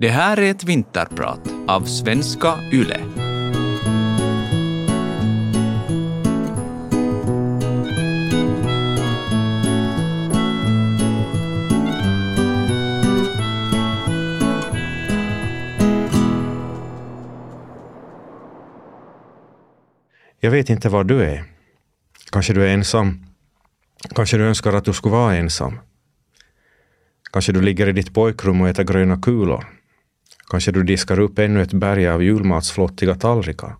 Det här är ett vinterprat av svenska YLE. Jag vet inte var du är. Kanske du är ensam. Kanske du önskar att du skulle vara ensam. Kanske du ligger i ditt pojkrum och äter gröna kulor. Kanske du diskar upp ännu ett berg av julmatsflottiga tallrikar.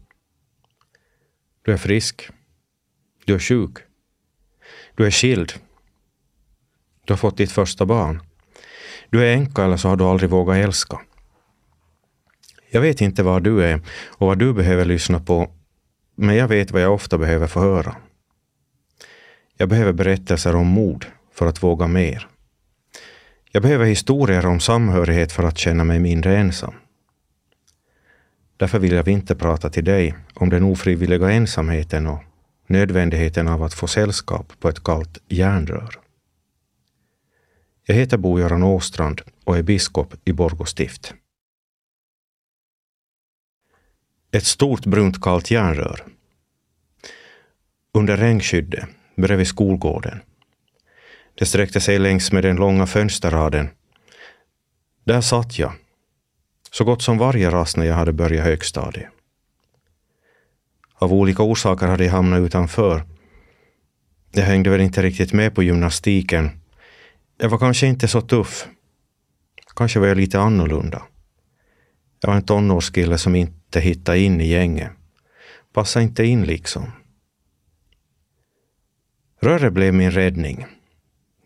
Du är frisk. Du är sjuk. Du är skild. Du har fått ditt första barn. Du är änka eller så har du aldrig vågat älska. Jag vet inte var du är och vad du behöver lyssna på, men jag vet vad jag ofta behöver få höra. Jag behöver berättelser om mod för att våga mer. Jag behöver historier om samhörighet för att känna mig mindre ensam. Därför vill jag inte prata till dig om den ofrivilliga ensamheten och nödvändigheten av att få sällskap på ett kallt järnrör. Jag heter Bo-Göran Åstrand och är biskop i Borgå stift. Ett stort brunt kallt järnrör. Under regnskyddet bredvid skolgården det sträckte sig längs med den långa fönsterraden. Där satt jag, så gott som varje rast när jag hade börjat högstadiet. Av olika orsaker hade jag hamnat utanför. Jag hängde väl inte riktigt med på gymnastiken. Jag var kanske inte så tuff. Kanske var jag lite annorlunda. Jag var en tonårskille som inte hittade in i gänget. Passade inte in liksom. Röret blev min räddning.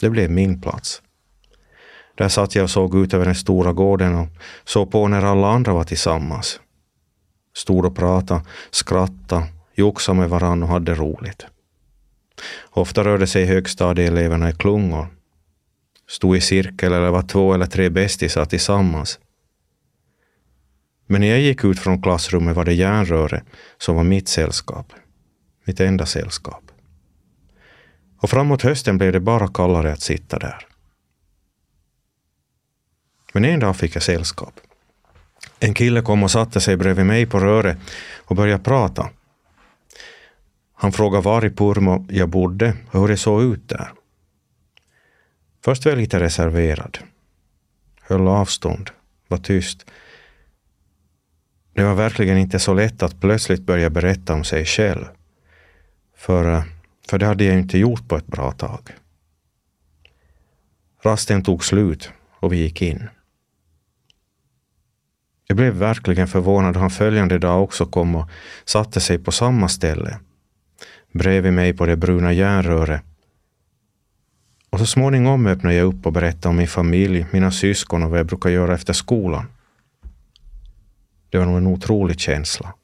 Det blev min plats. Där satt jag och såg ut över den stora gården och såg på när alla andra var tillsammans. Stod och pratade, skrattade, joxade med varann och hade roligt. Ofta rörde sig högstadieeleverna i klungor. Stod i cirkel eller var två eller tre bästisar tillsammans. Men när jag gick ut från klassrummet var det järnröret som var mitt sällskap. Mitt enda sällskap. Och framåt hösten blev det bara kallare att sitta där. Men en dag fick jag sällskap. En kille kom och satte sig bredvid mig på röret och började prata. Han frågade var i Purmo jag bodde och hur det såg ut där. Först var jag lite reserverad. Höll avstånd, var tyst. Det var verkligen inte så lätt att plötsligt börja berätta om sig själv. För eh, för det hade jag inte gjort på ett bra tag. Rasten tog slut och vi gick in. Jag blev verkligen förvånad då han följande dag också kom och satte sig på samma ställe, bredvid mig på det bruna järnröret. Och så småningom öppnade jag upp och berättade om min familj, mina syskon och vad jag brukar göra efter skolan. Det var nog en otrolig känsla.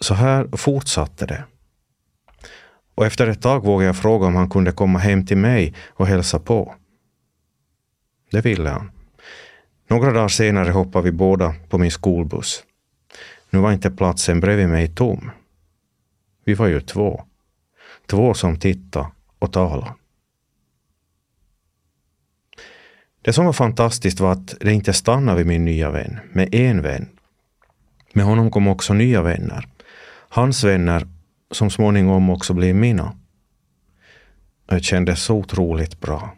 Så här fortsatte det och efter ett tag vågade jag fråga om han kunde komma hem till mig och hälsa på. Det ville han. Några dagar senare hoppade vi båda på min skolbuss. Nu var inte platsen bredvid mig tom. Vi var ju två. Två som tittade och talade. Det som var fantastiskt var att det inte stannade vid min nya vän, med en vän. Med honom kom också nya vänner. Hans vänner som småningom också blev mina. Det kändes så otroligt bra.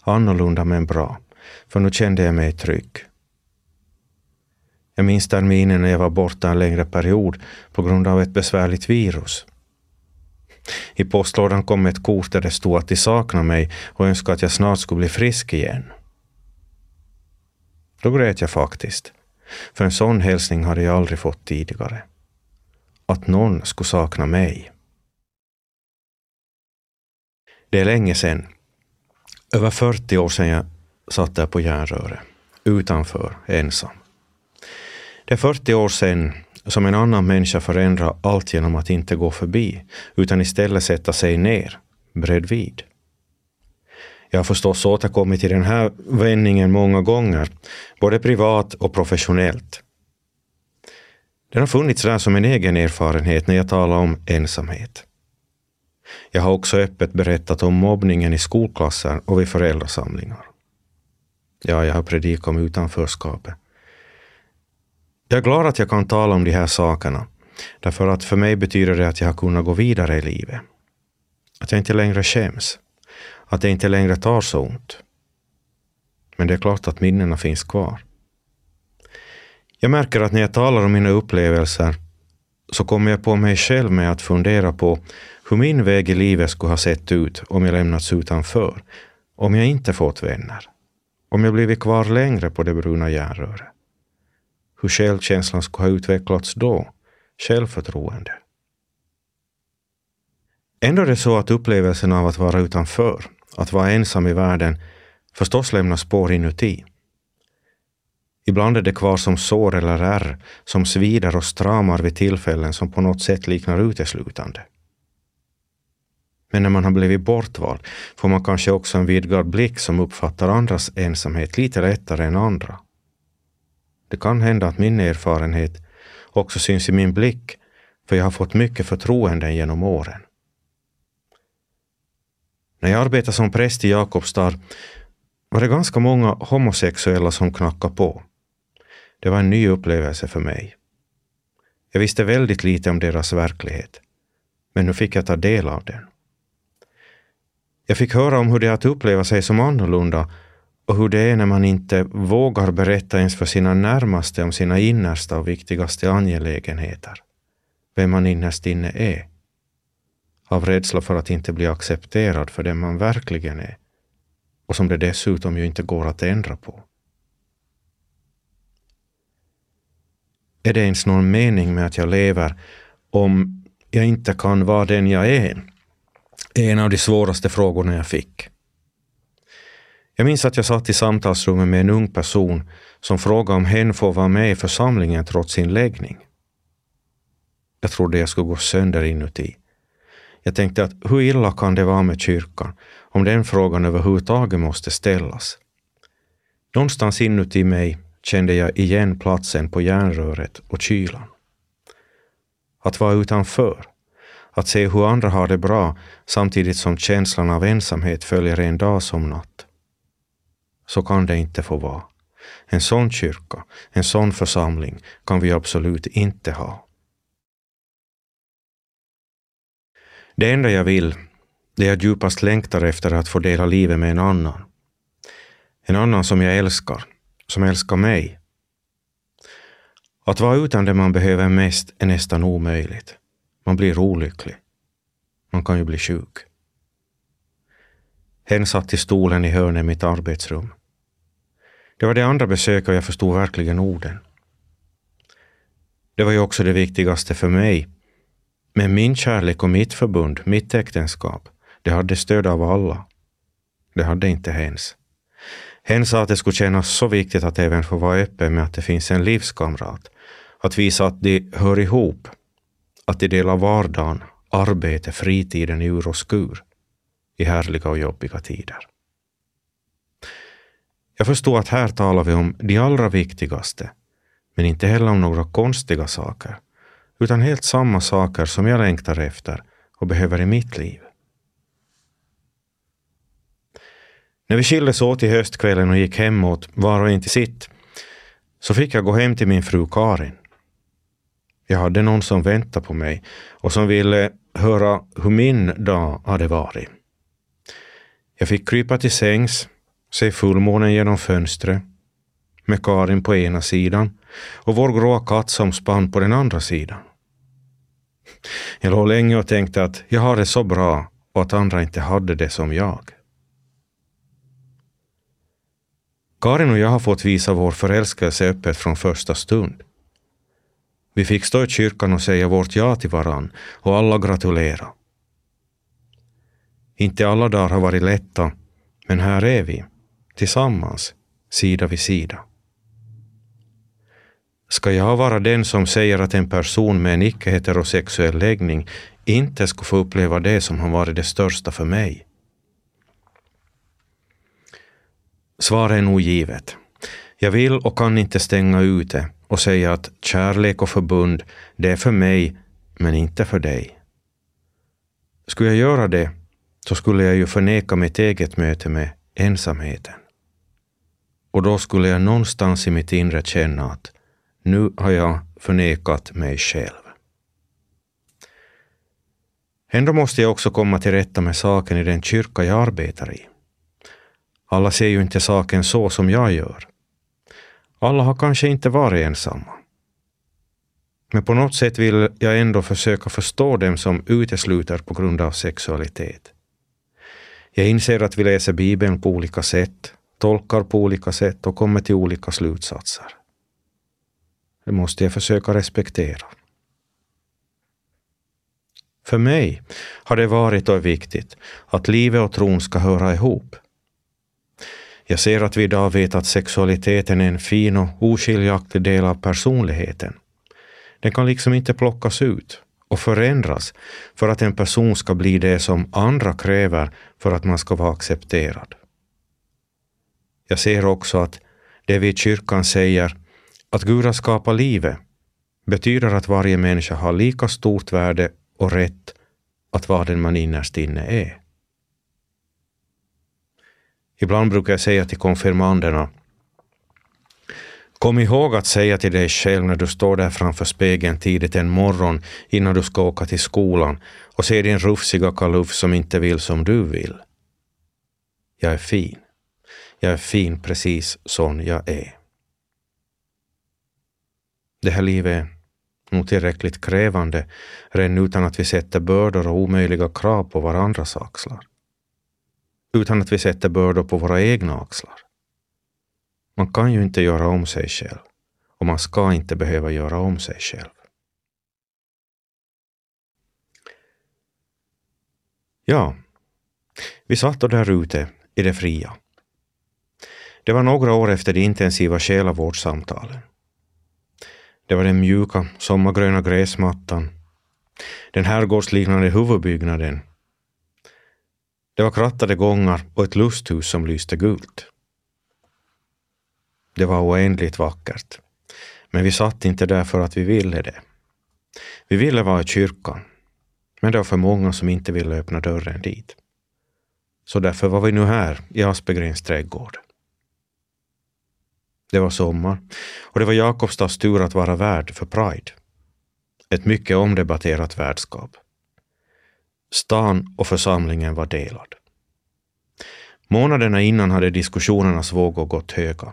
Annorlunda men bra, för nu kände jag mig trygg. Jag minns terminen när jag var borta en längre period på grund av ett besvärligt virus. I postlådan kom ett kort där det stod att de saknade mig och önskade att jag snart skulle bli frisk igen. Då grät jag faktiskt, för en sån hälsning hade jag aldrig fått tidigare att någon skulle sakna mig. Det är länge sedan. Över 40 år sedan jag satt där på järnröret, utanför, ensam. Det är 40 år sedan som en annan människa förändrar allt genom att inte gå förbi, utan istället sätta sig ner, bredvid. Jag har förstås återkommit till den här vändningen många gånger, både privat och professionellt. Den har funnits där som en egen erfarenhet när jag talar om ensamhet. Jag har också öppet berättat om mobbningen i skolklasser och vid föräldrasamlingar. Ja, jag har predikat om utanförskapet. Jag är glad att jag kan tala om de här sakerna, därför att för mig betyder det att jag har kunnat gå vidare i livet. Att jag inte längre skäms. Att det inte längre tar så ont. Men det är klart att minnena finns kvar. Jag märker att när jag talar om mina upplevelser så kommer jag på mig själv med att fundera på hur min väg i livet skulle ha sett ut om jag lämnats utanför, om jag inte fått vänner, om jag blivit kvar längre på det bruna järnröret. Hur självkänslan skulle ha utvecklats då, självförtroende. Ändå är det så att upplevelsen av att vara utanför, att vara ensam i världen, förstås lämnar spår inuti. Ibland är det kvar som sår eller ärr som svider och stramar vid tillfällen som på något sätt liknar uteslutande. Men när man har blivit bortvald får man kanske också en vidgad blick som uppfattar andras ensamhet lite lättare än andra. Det kan hända att min erfarenhet också syns i min blick, för jag har fått mycket förtroenden genom åren. När jag arbetade som präst i Jakobstad var det ganska många homosexuella som knackade på. Det var en ny upplevelse för mig. Jag visste väldigt lite om deras verklighet, men nu fick jag ta del av den. Jag fick höra om hur det är att uppleva sig som annorlunda och hur det är när man inte vågar berätta ens för sina närmaste om sina innersta och viktigaste angelägenheter. Vem man innerst inne är. Av rädsla för att inte bli accepterad för den man verkligen är och som det dessutom ju inte går att ändra på. Är det ens någon mening med att jag lever om jag inte kan vara den jag är? är en av de svåraste frågorna jag fick. Jag minns att jag satt i samtalsrummet med en ung person som frågade om hen får vara med i församlingen trots sin läggning. Jag trodde jag skulle gå sönder inuti. Jag tänkte att hur illa kan det vara med kyrkan om den frågan överhuvudtaget måste ställas? Någonstans inuti mig kände jag igen platsen på järnröret och kylan. Att vara utanför, att se hur andra har det bra samtidigt som känslan av ensamhet följer en dag som natt. Så kan det inte få vara. En sån kyrka, en sån församling kan vi absolut inte ha. Det enda jag vill, det jag djupast längtar efter att få dela livet med en annan. En annan som jag älskar, som älskar mig. Att vara utan det man behöver mest är nästan omöjligt. Man blir olycklig. Man kan ju bli sjuk. Hen satt i stolen i hörnet i mitt arbetsrum. Det var det andra besöket och jag förstod verkligen orden. Det var ju också det viktigaste för mig. Men min kärlek och mitt förbund, mitt äktenskap, det hade stöd av alla. Det hade inte hens. Hen sa att det skulle kännas så viktigt att även få vara öppen med att det finns en livskamrat. Att visa att de hör ihop. Att de delar vardagen, arbete, fritiden i ur och skur. I härliga och jobbiga tider. Jag förstod att här talar vi om de allra viktigaste, men inte heller om några konstiga saker, utan helt samma saker som jag längtar efter och behöver i mitt liv. När vi skildes åt i höstkvällen och gick hemåt, var och en till sitt, så fick jag gå hem till min fru Karin. Jag hade någon som väntade på mig och som ville höra hur min dag hade varit. Jag fick krypa till sängs, se fullmånen genom fönstret, med Karin på ena sidan och vår gråa katt som spann på den andra sidan. Jag låg länge och tänkte att jag har det så bra och att andra inte hade det som jag. Karin och jag har fått visa vår förälskelse öppet från första stund. Vi fick stå i kyrkan och säga vårt ja till varann och alla gratulera. Inte alla dagar har varit lätta, men här är vi, tillsammans, sida vid sida. Ska jag vara den som säger att en person med en icke-heterosexuell läggning inte ska få uppleva det som har varit det största för mig? Svaret är nog givet. Jag vill och kan inte stänga ute och säga att kärlek och förbund, det är för mig, men inte för dig. Skulle jag göra det, så skulle jag ju förneka mitt eget möte med ensamheten. och då skulle jag någonstans i mitt inre känna att nu har jag förnekat mig själv. Ändå måste jag också komma till rätta med saken i den kyrka jag arbetar i. Alla ser ju inte saken så som jag gör. Alla har kanske inte varit ensamma. Men på något sätt vill jag ändå försöka förstå dem som utesluter på grund av sexualitet. Jag inser att vi läser Bibeln på olika sätt, tolkar på olika sätt och kommer till olika slutsatser. Det måste jag försöka respektera. För mig har det varit och är viktigt att livet och tron ska höra ihop. Jag ser att vi idag vet att sexualiteten är en fin och oskiljaktig del av personligheten. Den kan liksom inte plockas ut och förändras för att en person ska bli det som andra kräver för att man ska vara accepterad. Jag ser också att det vi i kyrkan säger, att Gud har skapat livet, betyder att varje människa har lika stort värde och rätt att vara den man innerst inne är. Ibland brukar jag säga till konfirmanderna Kom ihåg att säga till dig själv när du står där framför spegeln tidigt en morgon innan du ska åka till skolan och ser din rufsiga kalufs som inte vill som du vill. Jag är fin. Jag är fin precis som jag är. Det här livet är nog tillräckligt krävande redan utan att vi sätter bördor och omöjliga krav på varandras axlar. Utan att vi sätter bördor på våra egna axlar. Man kan ju inte göra om sig själv och man ska inte behöva göra om sig själv. Ja, vi satt då där ute i det fria. Det var några år efter de intensiva själavårdssamtalen. Det var den mjuka sommargröna gräsmattan, den herrgårdsliknande huvudbyggnaden. Det var krattade gångar och ett lusthus som lyste gult. Det var oändligt vackert. Men vi satt inte där för att vi ville det. Vi ville vara i kyrkan, men det var för många som inte ville öppna dörren dit. Så därför var vi nu här i Aspegrens trädgård. Det var sommar och det var Jakobstads tur att vara värd för Pride. Ett mycket omdebatterat värdskap. Stan och församlingen var delad. Månaderna innan hade diskussionernas vågor gått höga.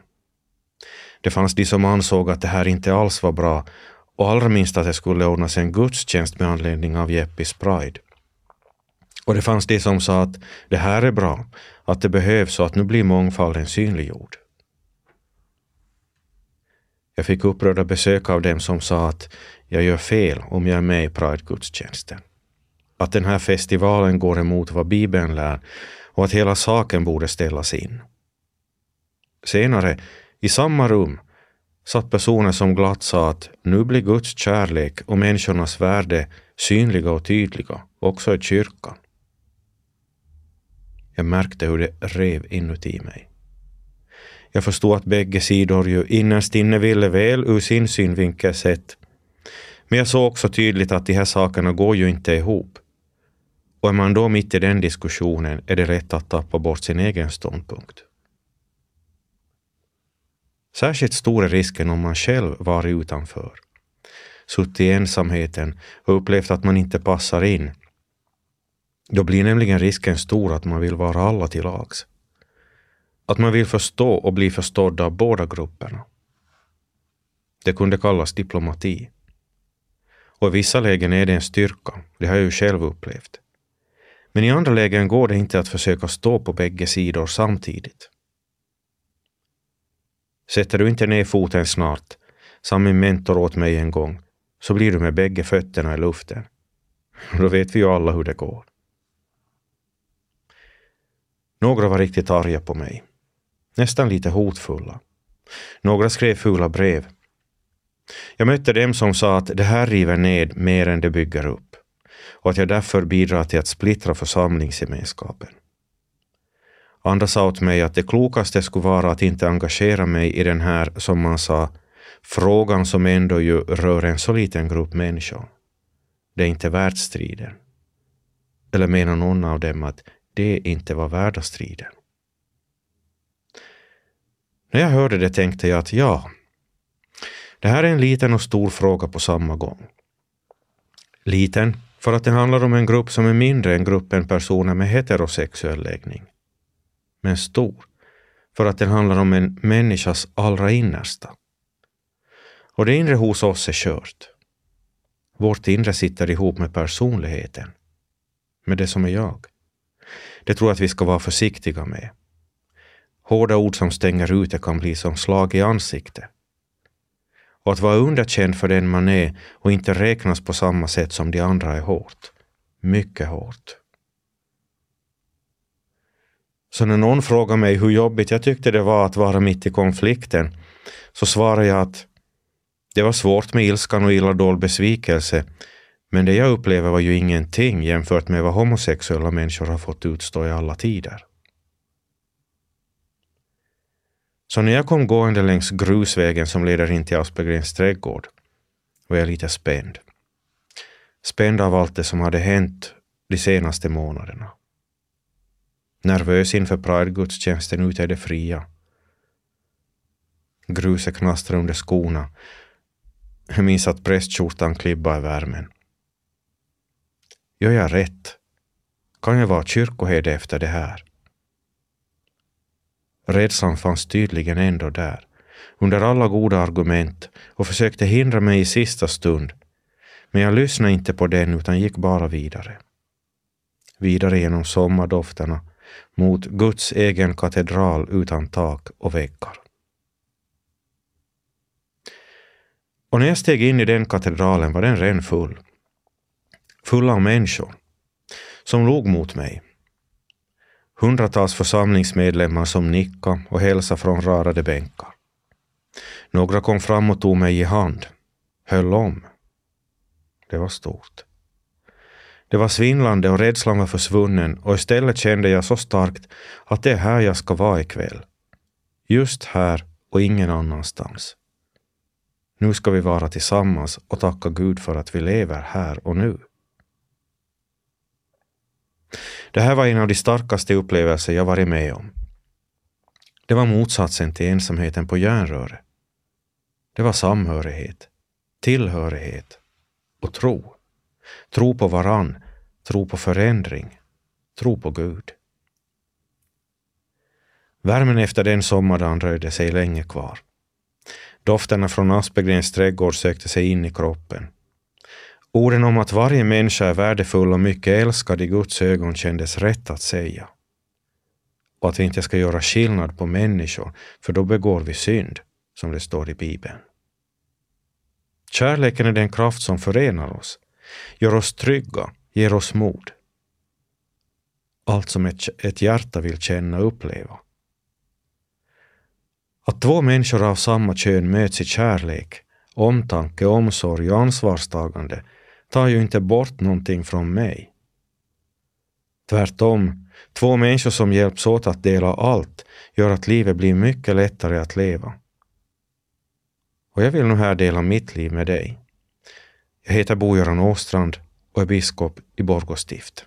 Det fanns de som ansåg att det här inte alls var bra och allra minst att det skulle ordnas en gudstjänst med anledning av Jeppis Pride. Och det fanns de som sa att det här är bra, att det behövs och att nu blir mångfalden synliggjord. Jag fick upprörda besök av dem som sa att jag gör fel om jag är med i Pride-gudstjänsten. Att den här festivalen går emot vad Bibeln lär och att hela saken borde ställas in. Senare, i samma rum, satt personer som glatt sa att nu blir Guds kärlek och människornas värde synliga och tydliga, också i kyrkan. Jag märkte hur det rev inuti mig. Jag förstod att bägge sidor ju innerst inne ville väl ur sin synvinkel sett. Men jag såg också tydligt att de här sakerna går ju inte ihop. Och är man då mitt i den diskussionen är det rätt att tappa bort sin egen ståndpunkt. Särskilt stor är risken om man själv varit utanför, suttit i ensamheten och upplevt att man inte passar in. Då blir nämligen risken stor att man vill vara alla till lags. Att man vill förstå och bli förstådd av båda grupperna. Det kunde kallas diplomati. Och i vissa lägen är det en styrka, det har jag ju själv upplevt. Men i andra lägen går det inte att försöka stå på bägge sidor samtidigt. Sätter du inte ner foten snart, sa min mentor åt mig en gång, så blir du med bägge fötterna i luften. Då vet vi ju alla hur det går. Några var riktigt arga på mig nästan lite hotfulla. Några skrev fula brev. Jag mötte dem som sa att det här river ned mer än det bygger upp och att jag därför bidrar till att splittra församlingsgemenskapen. Andra sa åt mig att det klokaste skulle vara att inte engagera mig i den här, som man sa, frågan som ändå ju rör en så liten grupp människor. Det är inte värt striden. Eller menar någon av dem att det inte var värda striden? När jag hörde det tänkte jag att ja, det här är en liten och stor fråga på samma gång. Liten för att det handlar om en grupp som är mindre än gruppen personer med heterosexuell läggning. Men stor för att den handlar om en människas allra innersta. Och det inre hos oss är kört. Vårt inre sitter ihop med personligheten, med det som är jag. Det tror jag att vi ska vara försiktiga med. Hårda ord som stänger ute kan bli som slag i ansiktet. Och att vara underkänd för den man är och inte räknas på samma sätt som de andra är hårt. Mycket hårt. Så när någon frågar mig hur jobbigt jag tyckte det var att vara mitt i konflikten, så svarar jag att det var svårt med ilskan och illa dold besvikelse, men det jag upplever var ju ingenting jämfört med vad homosexuella människor har fått utstå i alla tider. Så när jag kom gående längs grusvägen som leder in till Aspergrens trädgård var jag lite spänd. Spänd av allt det som hade hänt de senaste månaderna. Nervös inför Pride-gudstjänsten ute i det fria. Gruset knastrade under skorna. Jag minns att prästskjortan klibbade i värmen. Gör jag rätt? Kan jag vara kyrkoherde efter det här? Rädslan fanns tydligen ändå där, under alla goda argument och försökte hindra mig i sista stund. Men jag lyssnade inte på den utan gick bara vidare. Vidare genom sommardofterna mot Guds egen katedral utan tak och väggar. Och när jag steg in i den katedralen var den redan full. Full av människor som log mot mig Hundratals församlingsmedlemmar som nickade och hälsade från rörade bänkar. Några kom fram och tog mig i hand, höll om. Det var stort. Det var svindlande och rädslan var försvunnen och istället kände jag så starkt att det är här jag ska vara ikväll. Just här och ingen annanstans. Nu ska vi vara tillsammans och tacka Gud för att vi lever här och nu. Det här var en av de starkaste upplevelser jag varit med om. Det var motsatsen till ensamheten på järnröret. Det var samhörighet, tillhörighet och tro. Tro på varann, tro på förändring, tro på Gud. Värmen efter den sommardagen dröjde sig länge kvar. Dofterna från Aspergrens trädgård sökte sig in i kroppen. Orden om att varje människa är värdefull och mycket älskad i Guds ögon kändes rätt att säga. Och att vi inte ska göra skillnad på människor, för då begår vi synd, som det står i Bibeln. Kärleken är den kraft som förenar oss, gör oss trygga, ger oss mod. Allt som ett, ett hjärta vill känna och uppleva. Att två människor av samma kön möts i kärlek, omtanke, omsorg och ansvarstagande tar ju inte bort någonting från mig. Tvärtom, två människor som hjälps åt att dela allt gör att livet blir mycket lättare att leva. Och jag vill nu här dela mitt liv med dig. Jag heter Bo-Göran Åstrand och är biskop i Borgå stift.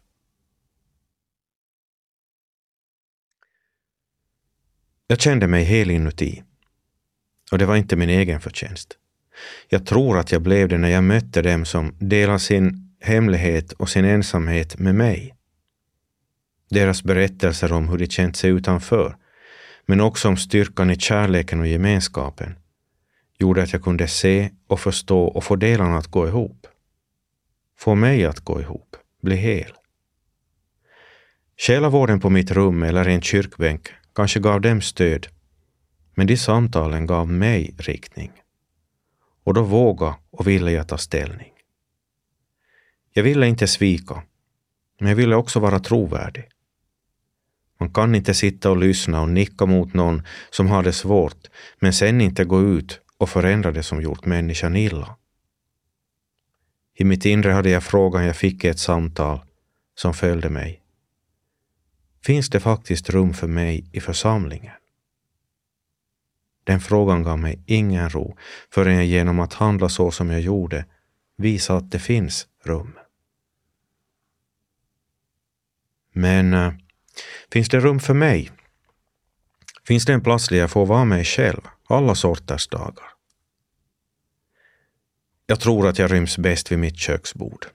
Jag kände mig hel inuti. Och det var inte min egen förtjänst. Jag tror att jag blev det när jag mötte dem som delar sin hemlighet och sin ensamhet med mig. Deras berättelser om hur de känt sig utanför, men också om styrkan i kärleken och gemenskapen, gjorde att jag kunde se och förstå och få delarna att gå ihop. Få mig att gå ihop, bli hel. Själavården på mitt rum eller en kyrkbänk kanske gav dem stöd, men de samtalen gav mig riktning och då vågade och ville jag ta ställning. Jag ville inte svika, men jag ville också vara trovärdig. Man kan inte sitta och lyssna och nicka mot någon som har det svårt, men sen inte gå ut och förändra det som gjort människan illa. I mitt inre hade jag frågan jag fick i ett samtal som följde mig. Finns det faktiskt rum för mig i församlingen? Den frågan gav mig ingen ro förrän jag genom att handla så som jag gjorde visade att det finns rum. Men äh, finns det rum för mig? Finns det en plats där jag får vara mig själv, alla sorters dagar? Jag tror att jag ryms bäst vid mitt köksbord.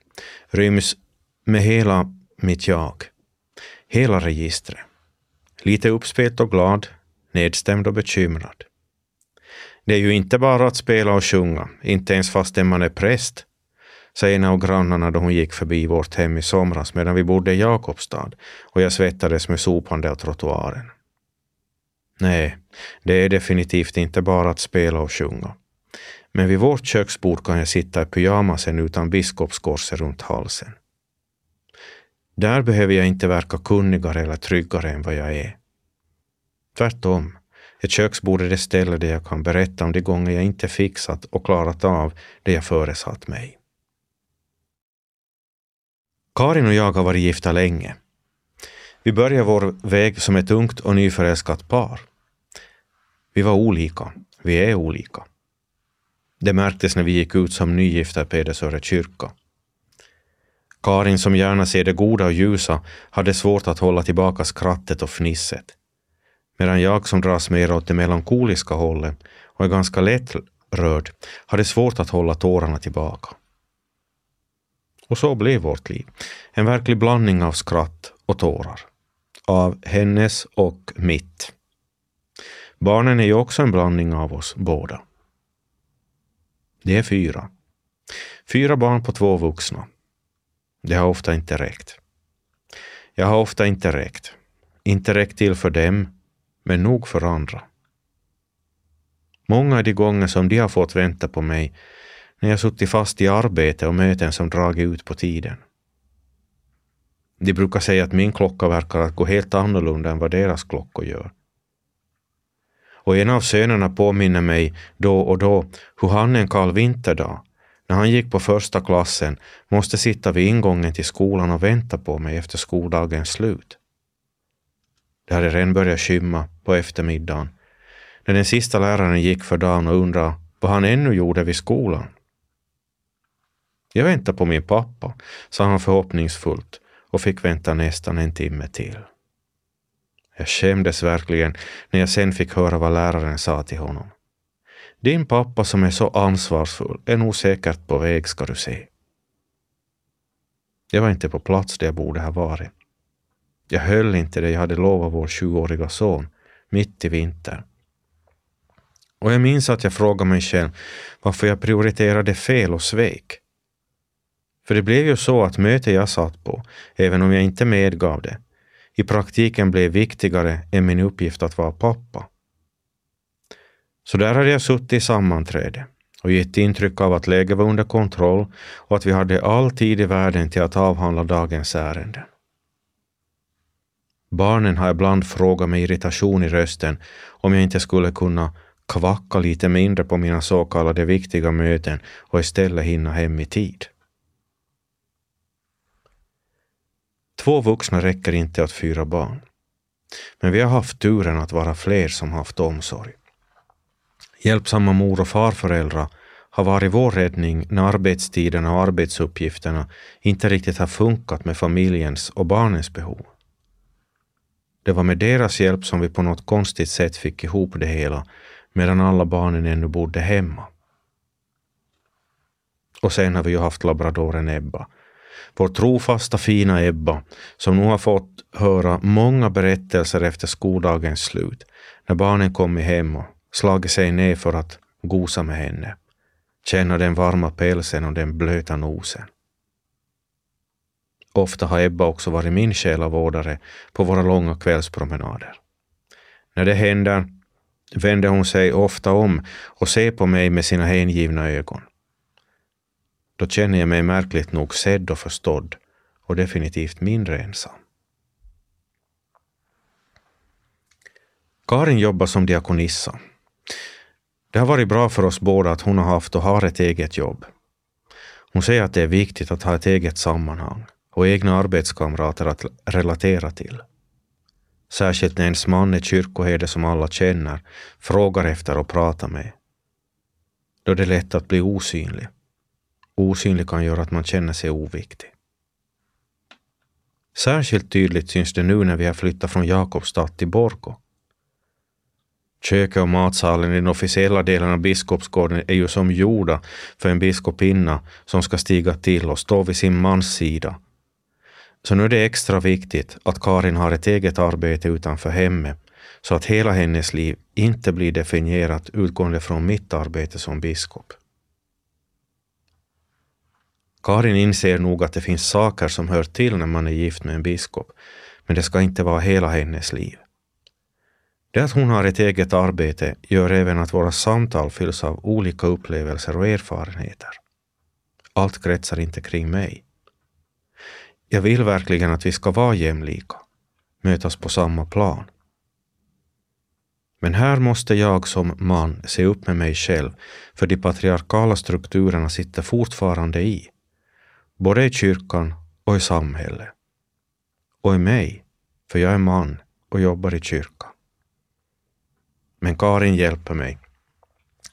Ryms med hela mitt jag. Hela registret. Lite uppspelt och glad, nedstämd och bekymrad. Det är ju inte bara att spela och sjunga, inte ens fastän man är präst, sa en av grannarna då hon gick förbi vårt hem i somras medan vi bodde i Jakobstad och jag svettades med sopande av trottoaren. Nej, det är definitivt inte bara att spela och sjunga. Men vid vårt köksbord kan jag sitta i pyjamasen utan biskopskorset runt halsen. Där behöver jag inte verka kunnigare eller tryggare än vad jag är. Tvärtom, ett köksbord är det ställe där jag kan berätta om de gånger jag inte fixat och klarat av det jag föresatt mig. Karin och jag har varit gifta länge. Vi började vår väg som ett ungt och nyförälskat par. Vi var olika, vi är olika. Det märktes när vi gick ut som nygifta i Pedersöre kyrka. Karin som gärna ser det goda och ljusa hade svårt att hålla tillbaka skrattet och fnisset. Medan jag som dras mer åt det melankoliska hållet och är ganska lättrörd hade svårt att hålla tårarna tillbaka. Och så blev vårt liv. En verklig blandning av skratt och tårar. Av hennes och mitt. Barnen är ju också en blandning av oss båda. Det är fyra. Fyra barn på två vuxna. Det har ofta inte räckt. Jag har ofta inte räckt. Inte räckt till för dem, men nog för andra. Många är de gånger som de har fått vänta på mig när jag suttit fast i arbete och möten som dragit ut på tiden. De brukar säga att min klocka verkar att gå helt annorlunda än vad deras klockor gör. Och en av sönerna påminner mig då och då hur han en kall vinterdag, när han gick på första klassen, måste sitta vid ingången till skolan och vänta på mig efter skoldagens slut. Det hade redan börjat skymma på eftermiddagen när den sista läraren gick för dagen och undrade vad han ännu gjorde vid skolan. Jag väntar på min pappa, sa han förhoppningsfullt och fick vänta nästan en timme till. Jag skämdes verkligen när jag sen fick höra vad läraren sa till honom. Din pappa som är så ansvarsfull är nog säkert på väg ska du se. Jag var inte på plats där jag borde ha varit. Jag höll inte det jag hade lovat vår sjuåriga son, mitt i vintern. Och jag minns att jag frågade mig själv varför jag prioriterade fel och svek. För det blev ju så att mötet jag satt på, även om jag inte medgav det, i praktiken blev viktigare än min uppgift att vara pappa. Så där hade jag suttit i sammanträde och gett intryck av att läget var under kontroll och att vi hade all tid i världen till att avhandla dagens ärenden. Barnen har ibland frågat med irritation i rösten om jag inte skulle kunna kvacka lite mindre på mina så kallade viktiga möten och istället hinna hem i tid. Två vuxna räcker inte åt fyra barn. Men vi har haft turen att vara fler som haft omsorg. Hjälpsamma mor och farföräldrar har varit vår räddning när arbetstiderna och arbetsuppgifterna inte riktigt har funkat med familjens och barnens behov. Det var med deras hjälp som vi på något konstigt sätt fick ihop det hela medan alla barnen ännu bodde hemma. Och sen har vi ju haft labradoren Ebba vår trofasta fina Ebba, som nu har fått höra många berättelser efter skoldagens slut, när barnen kommit hem och slagit sig ner för att gosa med henne, känna den varma pälsen och den blöta nosen. Ofta har Ebba också varit min själavårdare på våra långa kvällspromenader. När det händer vänder hon sig ofta om och ser på mig med sina hängivna ögon. Då känner jag mig märkligt nog sedd och förstådd och definitivt mindre ensam. Karin jobbar som diakonissa. Det har varit bra för oss båda att hon har haft och har ett eget jobb. Hon säger att det är viktigt att ha ett eget sammanhang och egna arbetskamrater att relatera till. Särskilt när ens man är kyrkoherde som alla känner, frågar efter och pratar med. Då är det lätt att bli osynlig Osynlig kan göra att man känner sig oviktig. Särskilt tydligt syns det nu när vi har flyttat från Jakobstad till Borgå. Köket och matsalen i den officiella delen av Biskopsgården är ju som gjorda för en biskopinna som ska stiga till och stå vid sin mans sida. Så nu är det extra viktigt att Karin har ett eget arbete utanför hemmet så att hela hennes liv inte blir definierat utgående från mitt arbete som biskop. Karin inser nog att det finns saker som hör till när man är gift med en biskop, men det ska inte vara hela hennes liv. Det att hon har ett eget arbete gör även att våra samtal fylls av olika upplevelser och erfarenheter. Allt kretsar inte kring mig. Jag vill verkligen att vi ska vara jämlika, mötas på samma plan. Men här måste jag som man se upp med mig själv, för de patriarkala strukturerna sitter fortfarande i, både i kyrkan och i samhället. Och i mig, för jag är man och jobbar i kyrkan. Men Karin hjälper mig.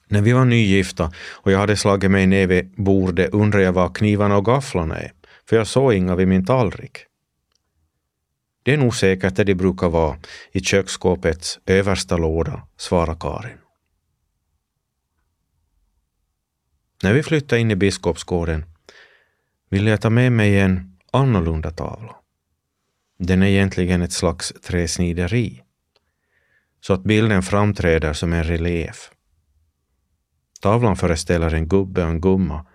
När vi var nygifta och jag hade slagit mig ner vid bordet undrade jag var knivarna och gafflarna är, för jag såg inga vid min tallrik. Det är nog säkert där de brukar vara, i köksskåpets översta låda, svarar Karin. När vi flyttade in i Biskopsgården ville jag ta med mig en annorlunda tavla. Den är egentligen ett slags träsnideri, så att bilden framträder som en relief. Tavlan föreställer en gubbe och en gumma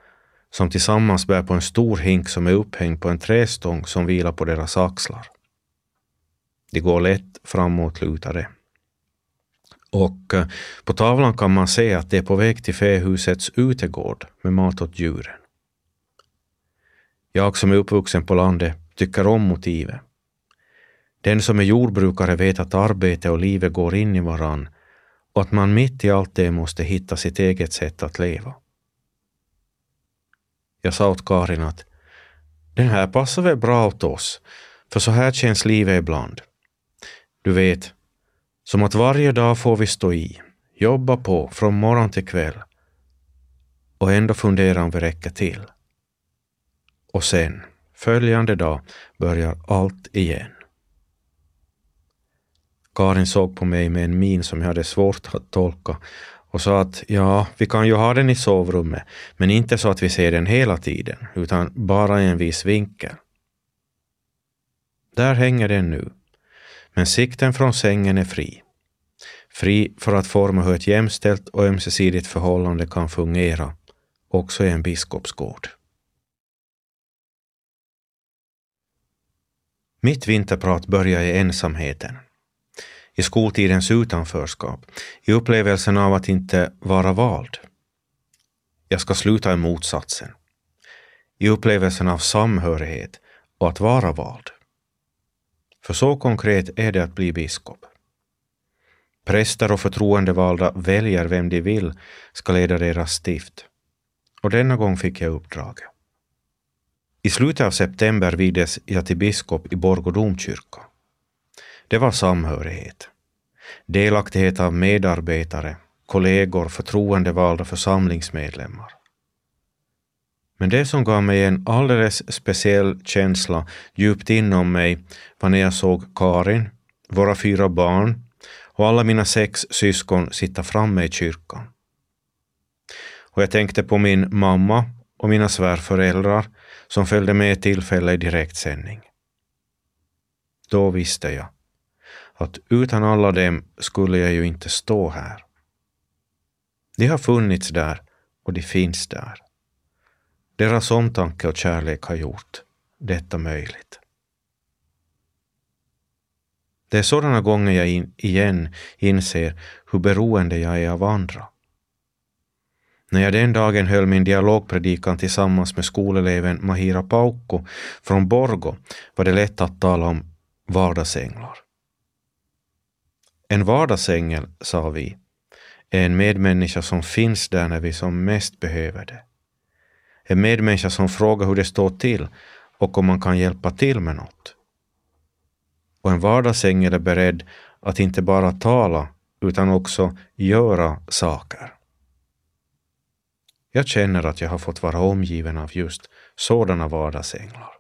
som tillsammans bär på en stor hink som är upphängd på en trästång som vilar på deras axlar. De går lätt framåtlutade. Och eh, på tavlan kan man se att de är på väg till fähusets utegård med mat åt djuren. Jag som är uppvuxen på landet tycker om motivet. Den som är jordbrukare vet att arbete och livet går in i varann och att man mitt i allt det måste hitta sitt eget sätt att leva. Jag sa åt Karin att den här passar väl bra åt oss, för så här känns livet ibland. Du vet, som att varje dag får vi stå i, jobba på från morgon till kväll och ändå fundera om vi räcker till. Och sen, följande dag, börjar allt igen. Karin såg på mig med en min som jag hade svårt att tolka och sa att ja, vi kan ju ha den i sovrummet, men inte så att vi ser den hela tiden, utan bara i en viss vinkel. Där hänger den nu, men sikten från sängen är fri. Fri för att forma hur ett jämställt och ömsesidigt förhållande kan fungera, också i en biskopsgård. Mitt vinterprat börjar i ensamheten i skoltidens utanförskap, i upplevelsen av att inte vara vald. Jag ska sluta i motsatsen. I upplevelsen av samhörighet och att vara vald. För så konkret är det att bli biskop. Präster och förtroendevalda väljer vem de vill ska leda deras stift. Och denna gång fick jag uppdraget. I slutet av september vigdes jag till biskop i Borgå domkyrka det var samhörighet. Delaktighet av medarbetare, kollegor, förtroendevalda församlingsmedlemmar. Men det som gav mig en alldeles speciell känsla djupt inom mig var när jag såg Karin, våra fyra barn och alla mina sex syskon sitta framme i kyrkan. Och jag tänkte på min mamma och mina svärföräldrar som följde med tillfälle i direktsändning. Då visste jag att utan alla dem skulle jag ju inte stå här. De har funnits där och de finns där. Deras omtanke och kärlek har gjort detta möjligt. Det är sådana gånger jag in, igen inser hur beroende jag är av andra. När jag den dagen höll min dialogpredikan tillsammans med skoleleven Mahira Paukko från Borgo var det lätt att tala om vardagsänglar. En vardagsängel, sa vi, är en medmänniska som finns där när vi som mest behöver det. En medmänniska som frågar hur det står till och om man kan hjälpa till med något. Och en vardagsängel är beredd att inte bara tala utan också göra saker. Jag känner att jag har fått vara omgiven av just sådana vardagsänglar.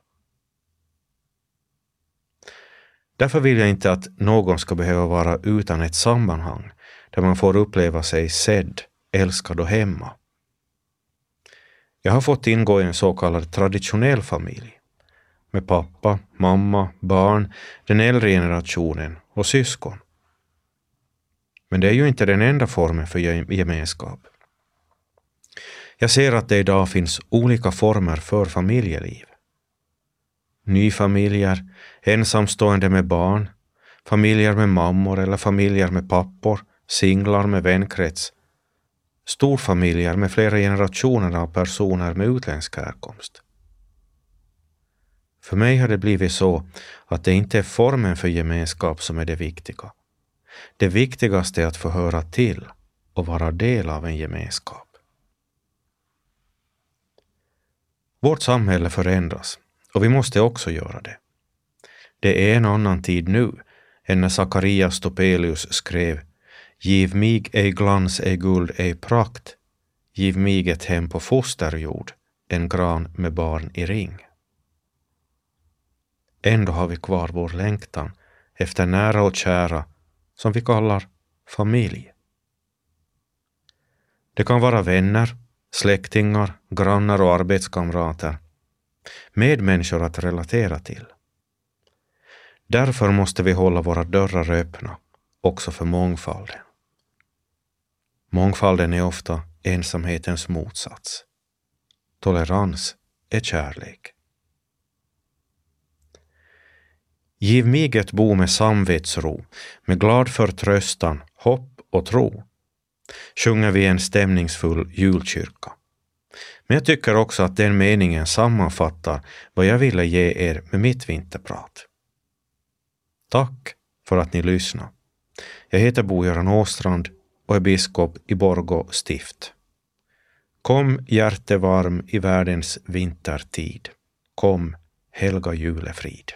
Därför vill jag inte att någon ska behöva vara utan ett sammanhang där man får uppleva sig sedd, älskad och hemma. Jag har fått ingå i en så kallad traditionell familj med pappa, mamma, barn, den äldre generationen och syskon. Men det är ju inte den enda formen för gemenskap. Jag ser att det idag finns olika former för familjeliv. Nyfamiljer, ensamstående med barn, familjer med mammor eller familjer med pappor, singlar med vänkrets, storfamiljer med flera generationer av personer med utländsk härkomst. För mig har det blivit så att det inte är formen för gemenskap som är det viktiga. Det viktigaste är att få höra till och vara del av en gemenskap. Vårt samhälle förändras och vi måste också göra det. Det är en annan tid nu än när Sakarias Topelius skrev Giv mig ej glans, ej guld, ej prakt. Giv mig ett hem på fosterjord, en gran med barn i ring. Ändå har vi kvar vår längtan efter nära och kära som vi kallar familj. Det kan vara vänner, släktingar, grannar och arbetskamrater. Medmänniskor att relatera till. Därför måste vi hålla våra dörrar öppna också för mångfalden. Mångfalden är ofta ensamhetens motsats. Tolerans är kärlek. Giv mig ett bo med samvetsro, med glad förtröstan, hopp och tro, sjunger vi en stämningsfull julkyrka. Men jag tycker också att den meningen sammanfattar vad jag ville ge er med mitt vinterprat. Tack för att ni lyssnade. Jag heter Bo-Göran Åstrand och är biskop i Borgå stift. Kom hjärtevarm i världens vintertid. Kom, helga julefrid.